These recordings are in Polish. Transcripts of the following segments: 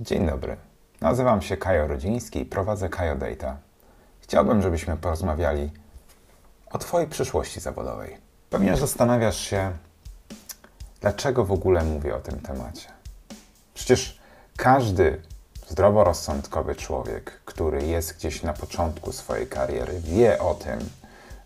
Dzień dobry. Nazywam się Kajo Rodziński i prowadzę Kajo Data. Chciałbym, żebyśmy porozmawiali o Twojej przyszłości zawodowej. Pewnie zastanawiasz się, dlaczego w ogóle mówię o tym temacie. Przecież każdy zdroworozsądkowy człowiek, który jest gdzieś na początku swojej kariery, wie o tym,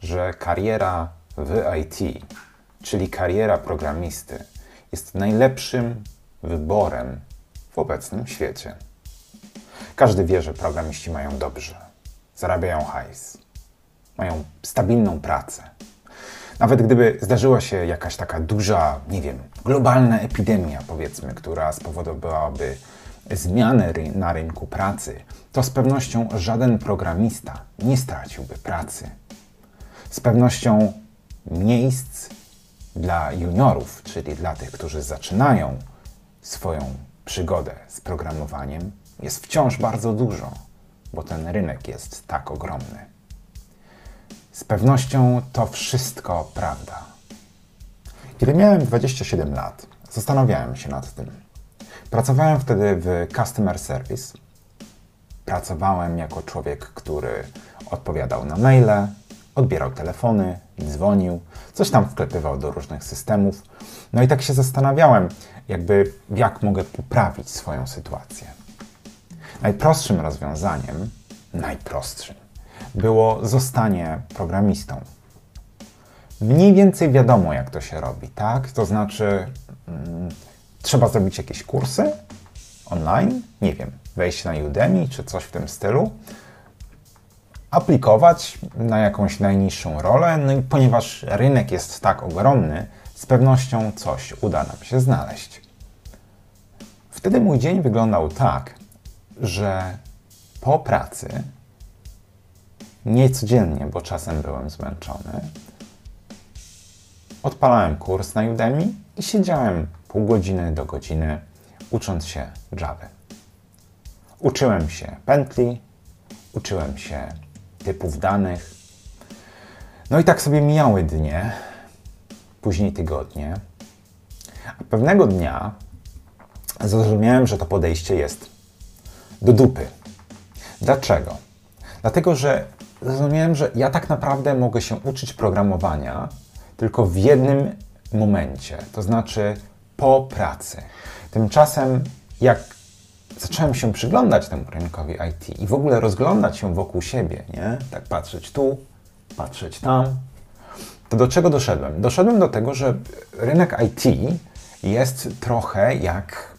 że kariera w IT, czyli kariera programisty, jest najlepszym wyborem w obecnym świecie. Każdy wie, że programiści mają dobrze, zarabiają hajs, mają stabilną pracę. Nawet gdyby zdarzyła się jakaś taka duża, nie wiem, globalna epidemia, powiedzmy, która spowodowałaby zmiany na rynku pracy, to z pewnością żaden programista nie straciłby pracy. Z pewnością miejsc dla juniorów, czyli dla tych, którzy zaczynają swoją przygodę z programowaniem, jest wciąż bardzo dużo, bo ten rynek jest tak ogromny. Z pewnością to wszystko prawda. Kiedy miałem 27 lat, zastanawiałem się nad tym. Pracowałem wtedy w Customer Service. Pracowałem jako człowiek, który odpowiadał na maile, odbierał telefony, dzwonił, coś tam wklepywał do różnych systemów. No i tak się zastanawiałem, jakby jak mogę poprawić swoją sytuację. Najprostszym rozwiązaniem, najprostszym, było zostanie programistą. Mniej więcej wiadomo, jak to się robi, tak? To znaczy, mm, trzeba zrobić jakieś kursy online, nie wiem, wejść na Udemy czy coś w tym stylu, aplikować na jakąś najniższą rolę, no i ponieważ rynek jest tak ogromny, z pewnością coś uda nam się znaleźć. Wtedy mój dzień wyglądał tak, że po pracy, nie codziennie, bo czasem byłem zmęczony, odpalałem kurs na Udemy i siedziałem pół godziny do godziny ucząc się Java. Uczyłem się pętli, uczyłem się typów danych. No i tak sobie mijały dnie, później tygodnie. A pewnego dnia zrozumiałem, że to podejście jest do dupy. Dlaczego? Dlatego, że zrozumiałem, że ja tak naprawdę mogę się uczyć programowania tylko w jednym momencie, to znaczy po pracy. Tymczasem, jak zacząłem się przyglądać temu rynkowi IT i w ogóle rozglądać się wokół siebie, nie? Tak patrzeć tu, patrzeć tam, to do czego doszedłem? Doszedłem do tego, że rynek IT jest trochę jak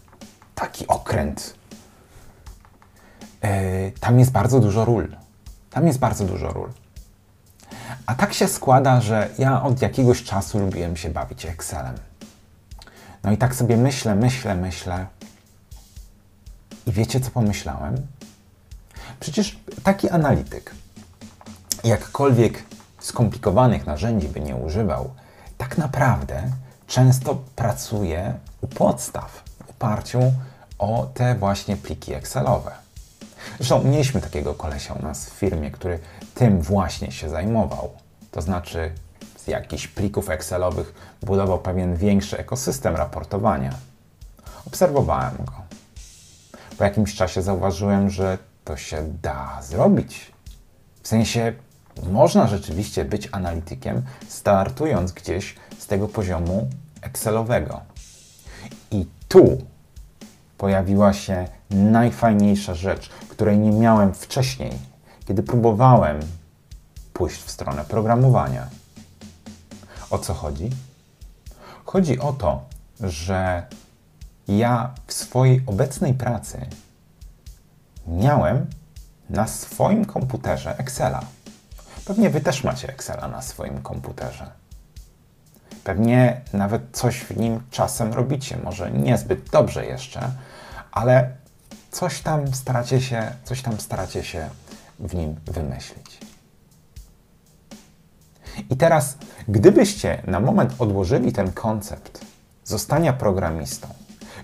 taki okręt. Yy, tam jest bardzo dużo ról. Tam jest bardzo dużo ról. A tak się składa, że ja od jakiegoś czasu lubiłem się bawić Excelem. No i tak sobie myślę, myślę, myślę. I wiecie, co pomyślałem? Przecież taki analityk, jakkolwiek skomplikowanych narzędzi by nie używał, tak naprawdę często pracuje u podstaw w oparciu o te właśnie pliki Excelowe. Zresztą mieliśmy takiego kolesia u nas w firmie, który tym właśnie się zajmował. To znaczy z jakichś plików Excelowych budował pewien większy ekosystem raportowania. Obserwowałem go. Po jakimś czasie zauważyłem, że to się da zrobić. W sensie można rzeczywiście być analitykiem, startując gdzieś z tego poziomu Excelowego. I tu pojawiła się najfajniejsza rzecz, której nie miałem wcześniej, kiedy próbowałem pójść w stronę programowania. O co chodzi? Chodzi o to, że ja w swojej obecnej pracy miałem na swoim komputerze Excela. Pewnie Wy też macie Excela na swoim komputerze. Pewnie nawet coś w nim czasem robicie, może niezbyt dobrze jeszcze, ale coś tam staracie się, coś tam staracie się w nim wymyślić. I teraz, gdybyście na moment odłożyli ten koncept zostania programistą,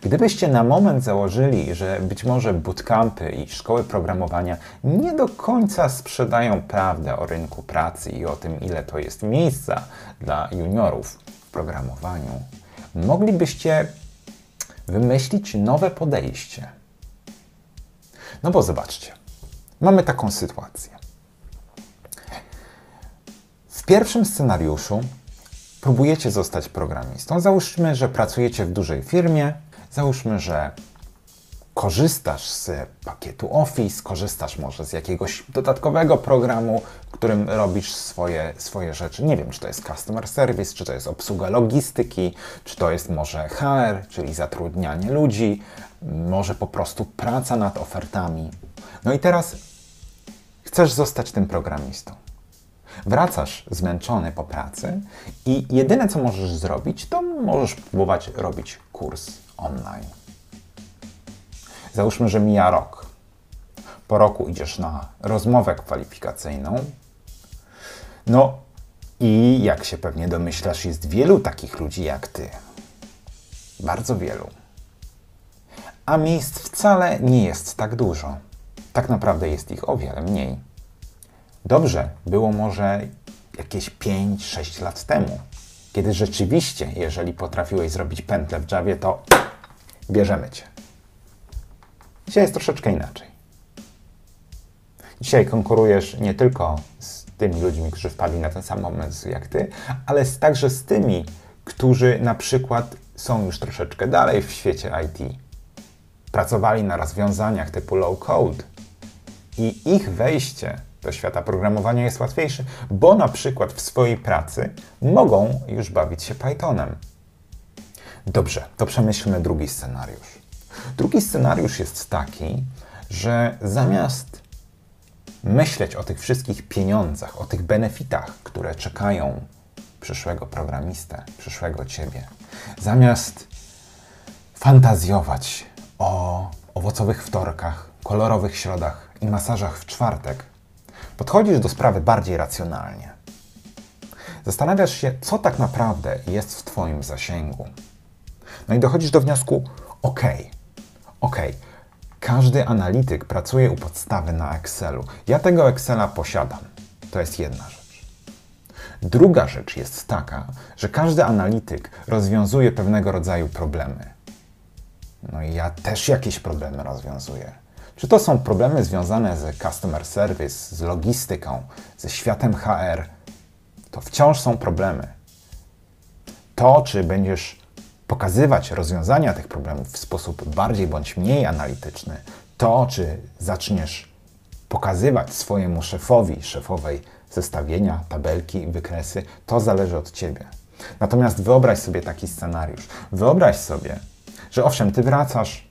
gdybyście na moment założyli, że być może bootcampy i szkoły programowania nie do końca sprzedają prawdę o rynku pracy i o tym, ile to jest miejsca dla juniorów w programowaniu, moglibyście wymyślić nowe podejście. No bo zobaczcie, mamy taką sytuację. W pierwszym scenariuszu próbujecie zostać programistą. Załóżmy, że pracujecie w dużej firmie, załóżmy, że korzystasz z pakietu Office, korzystasz może z jakiegoś dodatkowego programu, którym robisz swoje, swoje rzeczy. Nie wiem, czy to jest customer service, czy to jest obsługa logistyki, czy to jest może HR, czyli zatrudnianie ludzi, może po prostu praca nad ofertami. No i teraz chcesz zostać tym programistą. Wracasz zmęczony po pracy i jedyne co możesz zrobić, to możesz próbować robić kurs online. Załóżmy, że mija rok. Po roku idziesz na rozmowę kwalifikacyjną. No i jak się pewnie domyślasz, jest wielu takich ludzi jak ty. Bardzo wielu. A miejsc wcale nie jest tak dużo. Tak naprawdę jest ich o wiele mniej. Dobrze było może jakieś 5-6 lat temu, kiedy rzeczywiście, jeżeli potrafiłeś zrobić pętlę w Javie, to bierzemy cię. Dzisiaj jest troszeczkę inaczej. Dzisiaj konkurujesz nie tylko z tymi ludźmi, którzy wpadli na ten sam moment jak ty, ale także z tymi, którzy na przykład są już troszeczkę dalej w świecie IT. Pracowali na rozwiązaniach typu low code i ich wejście do świata programowania jest łatwiejsze, bo na przykład w swojej pracy mogą już bawić się Pythonem. Dobrze, to przemyślmy drugi scenariusz. Drugi scenariusz jest taki, że zamiast myśleć o tych wszystkich pieniądzach, o tych benefitach, które czekają przyszłego programistę, przyszłego ciebie, zamiast fantazjować o owocowych wtorkach, kolorowych środach i masażach w czwartek, podchodzisz do sprawy bardziej racjonalnie. Zastanawiasz się, co tak naprawdę jest w Twoim zasięgu. No i dochodzisz do wniosku: OK, OK, każdy analityk pracuje u podstawy na Excelu. Ja tego Excela posiadam. To jest jedna rzecz. Druga rzecz jest taka, że każdy analityk rozwiązuje pewnego rodzaju problemy. No i ja też jakieś problemy rozwiązuję. Czy to są problemy związane z customer service, z logistyką, ze światem HR, to wciąż są problemy. To, czy będziesz pokazywać rozwiązania tych problemów w sposób bardziej bądź mniej analityczny, to czy zaczniesz pokazywać swojemu szefowi, szefowej zestawienia, tabelki, wykresy, to zależy od ciebie. Natomiast wyobraź sobie taki scenariusz. Wyobraź sobie, że owszem, ty wracasz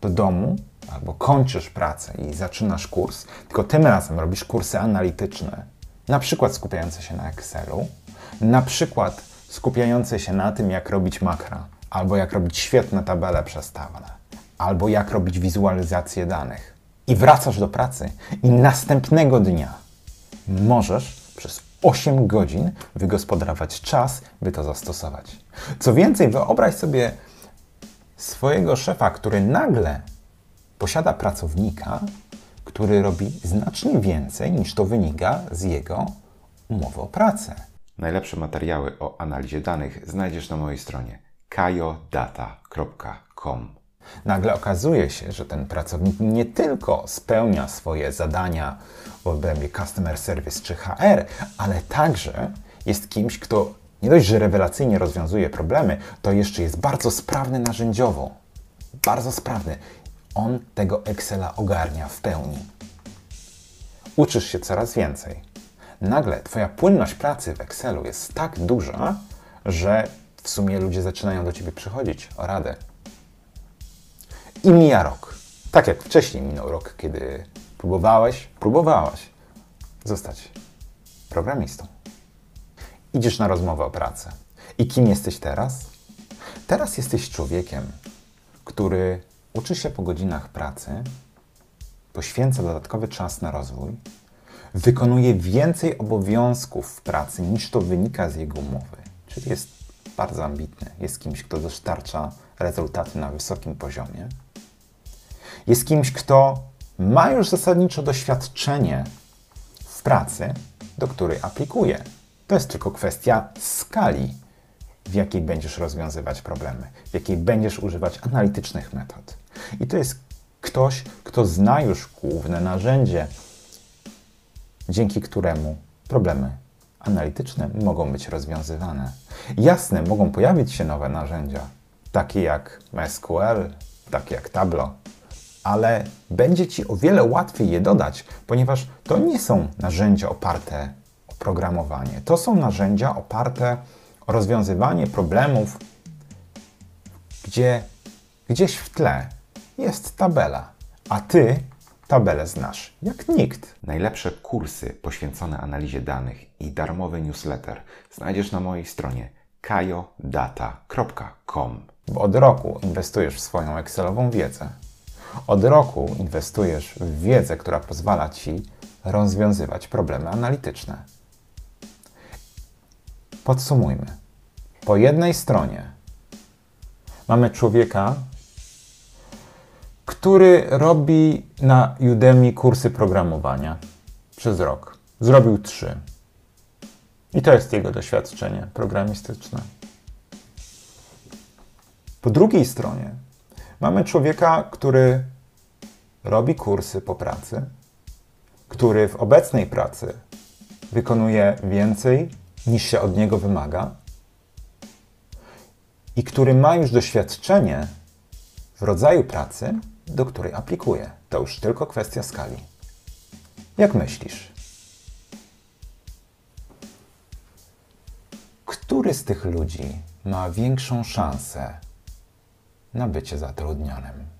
do domu albo kończysz pracę i zaczynasz kurs, tylko tym razem robisz kursy analityczne, na przykład skupiające się na Excelu, na przykład skupiające się na tym, jak robić makra, albo jak robić świetne tabele przestawne, albo jak robić wizualizację danych. I wracasz do pracy i następnego dnia możesz przez 8 godzin wygospodarować czas, by to zastosować. Co więcej, wyobraź sobie swojego szefa, który nagle posiada pracownika, który robi znacznie więcej niż to wynika z jego umowy o pracę. Najlepsze materiały o analizie danych znajdziesz na mojej stronie kajodata.com. Nagle okazuje się, że ten pracownik nie tylko spełnia swoje zadania w obrębie customer service czy HR, ale także jest kimś, kto nie dość, że rewelacyjnie rozwiązuje problemy, to jeszcze jest bardzo sprawny narzędziowo. Bardzo sprawny. On tego Excela ogarnia w pełni. Uczysz się coraz więcej nagle Twoja płynność pracy w Excelu jest tak duża, że w sumie ludzie zaczynają do Ciebie przychodzić o radę. I mija rok. Tak jak wcześniej minął rok, kiedy próbowałeś, próbowałaś zostać programistą. Idziesz na rozmowę o pracę. I kim jesteś teraz? Teraz jesteś człowiekiem, który uczy się po godzinach pracy, poświęca dodatkowy czas na rozwój, wykonuje więcej obowiązków w pracy niż to wynika z jego umowy. Czyli jest bardzo ambitny, jest kimś, kto dostarcza rezultaty na wysokim poziomie. Jest kimś, kto ma już zasadniczo doświadczenie w pracy, do której aplikuje. To jest tylko kwestia skali, w jakiej będziesz rozwiązywać problemy, w jakiej będziesz używać analitycznych metod. I to jest ktoś, kto to zna już główne narzędzie, dzięki któremu problemy analityczne mogą być rozwiązywane. Jasne, mogą pojawić się nowe narzędzia, takie jak MySQL, takie jak Tableau, ale będzie Ci o wiele łatwiej je dodać, ponieważ to nie są narzędzia oparte o programowanie. To są narzędzia oparte o rozwiązywanie problemów, gdzie gdzieś w tle jest tabela, a Ty tabelę znasz jak nikt. Najlepsze kursy poświęcone analizie danych i darmowy newsletter znajdziesz na mojej stronie kajodata.com. Bo od roku inwestujesz w swoją Excelową wiedzę. Od roku inwestujesz w wiedzę, która pozwala Ci rozwiązywać problemy analityczne. Podsumujmy. Po jednej stronie mamy człowieka, który robi na Udemy kursy programowania przez rok. Zrobił trzy. I to jest jego doświadczenie programistyczne. Po drugiej stronie mamy człowieka, który robi kursy po pracy, który w obecnej pracy wykonuje więcej niż się od niego wymaga i który ma już doświadczenie w rodzaju pracy, do której aplikuje. To już tylko kwestia skali. Jak myślisz? Który z tych ludzi ma większą szansę na bycie zatrudnionym?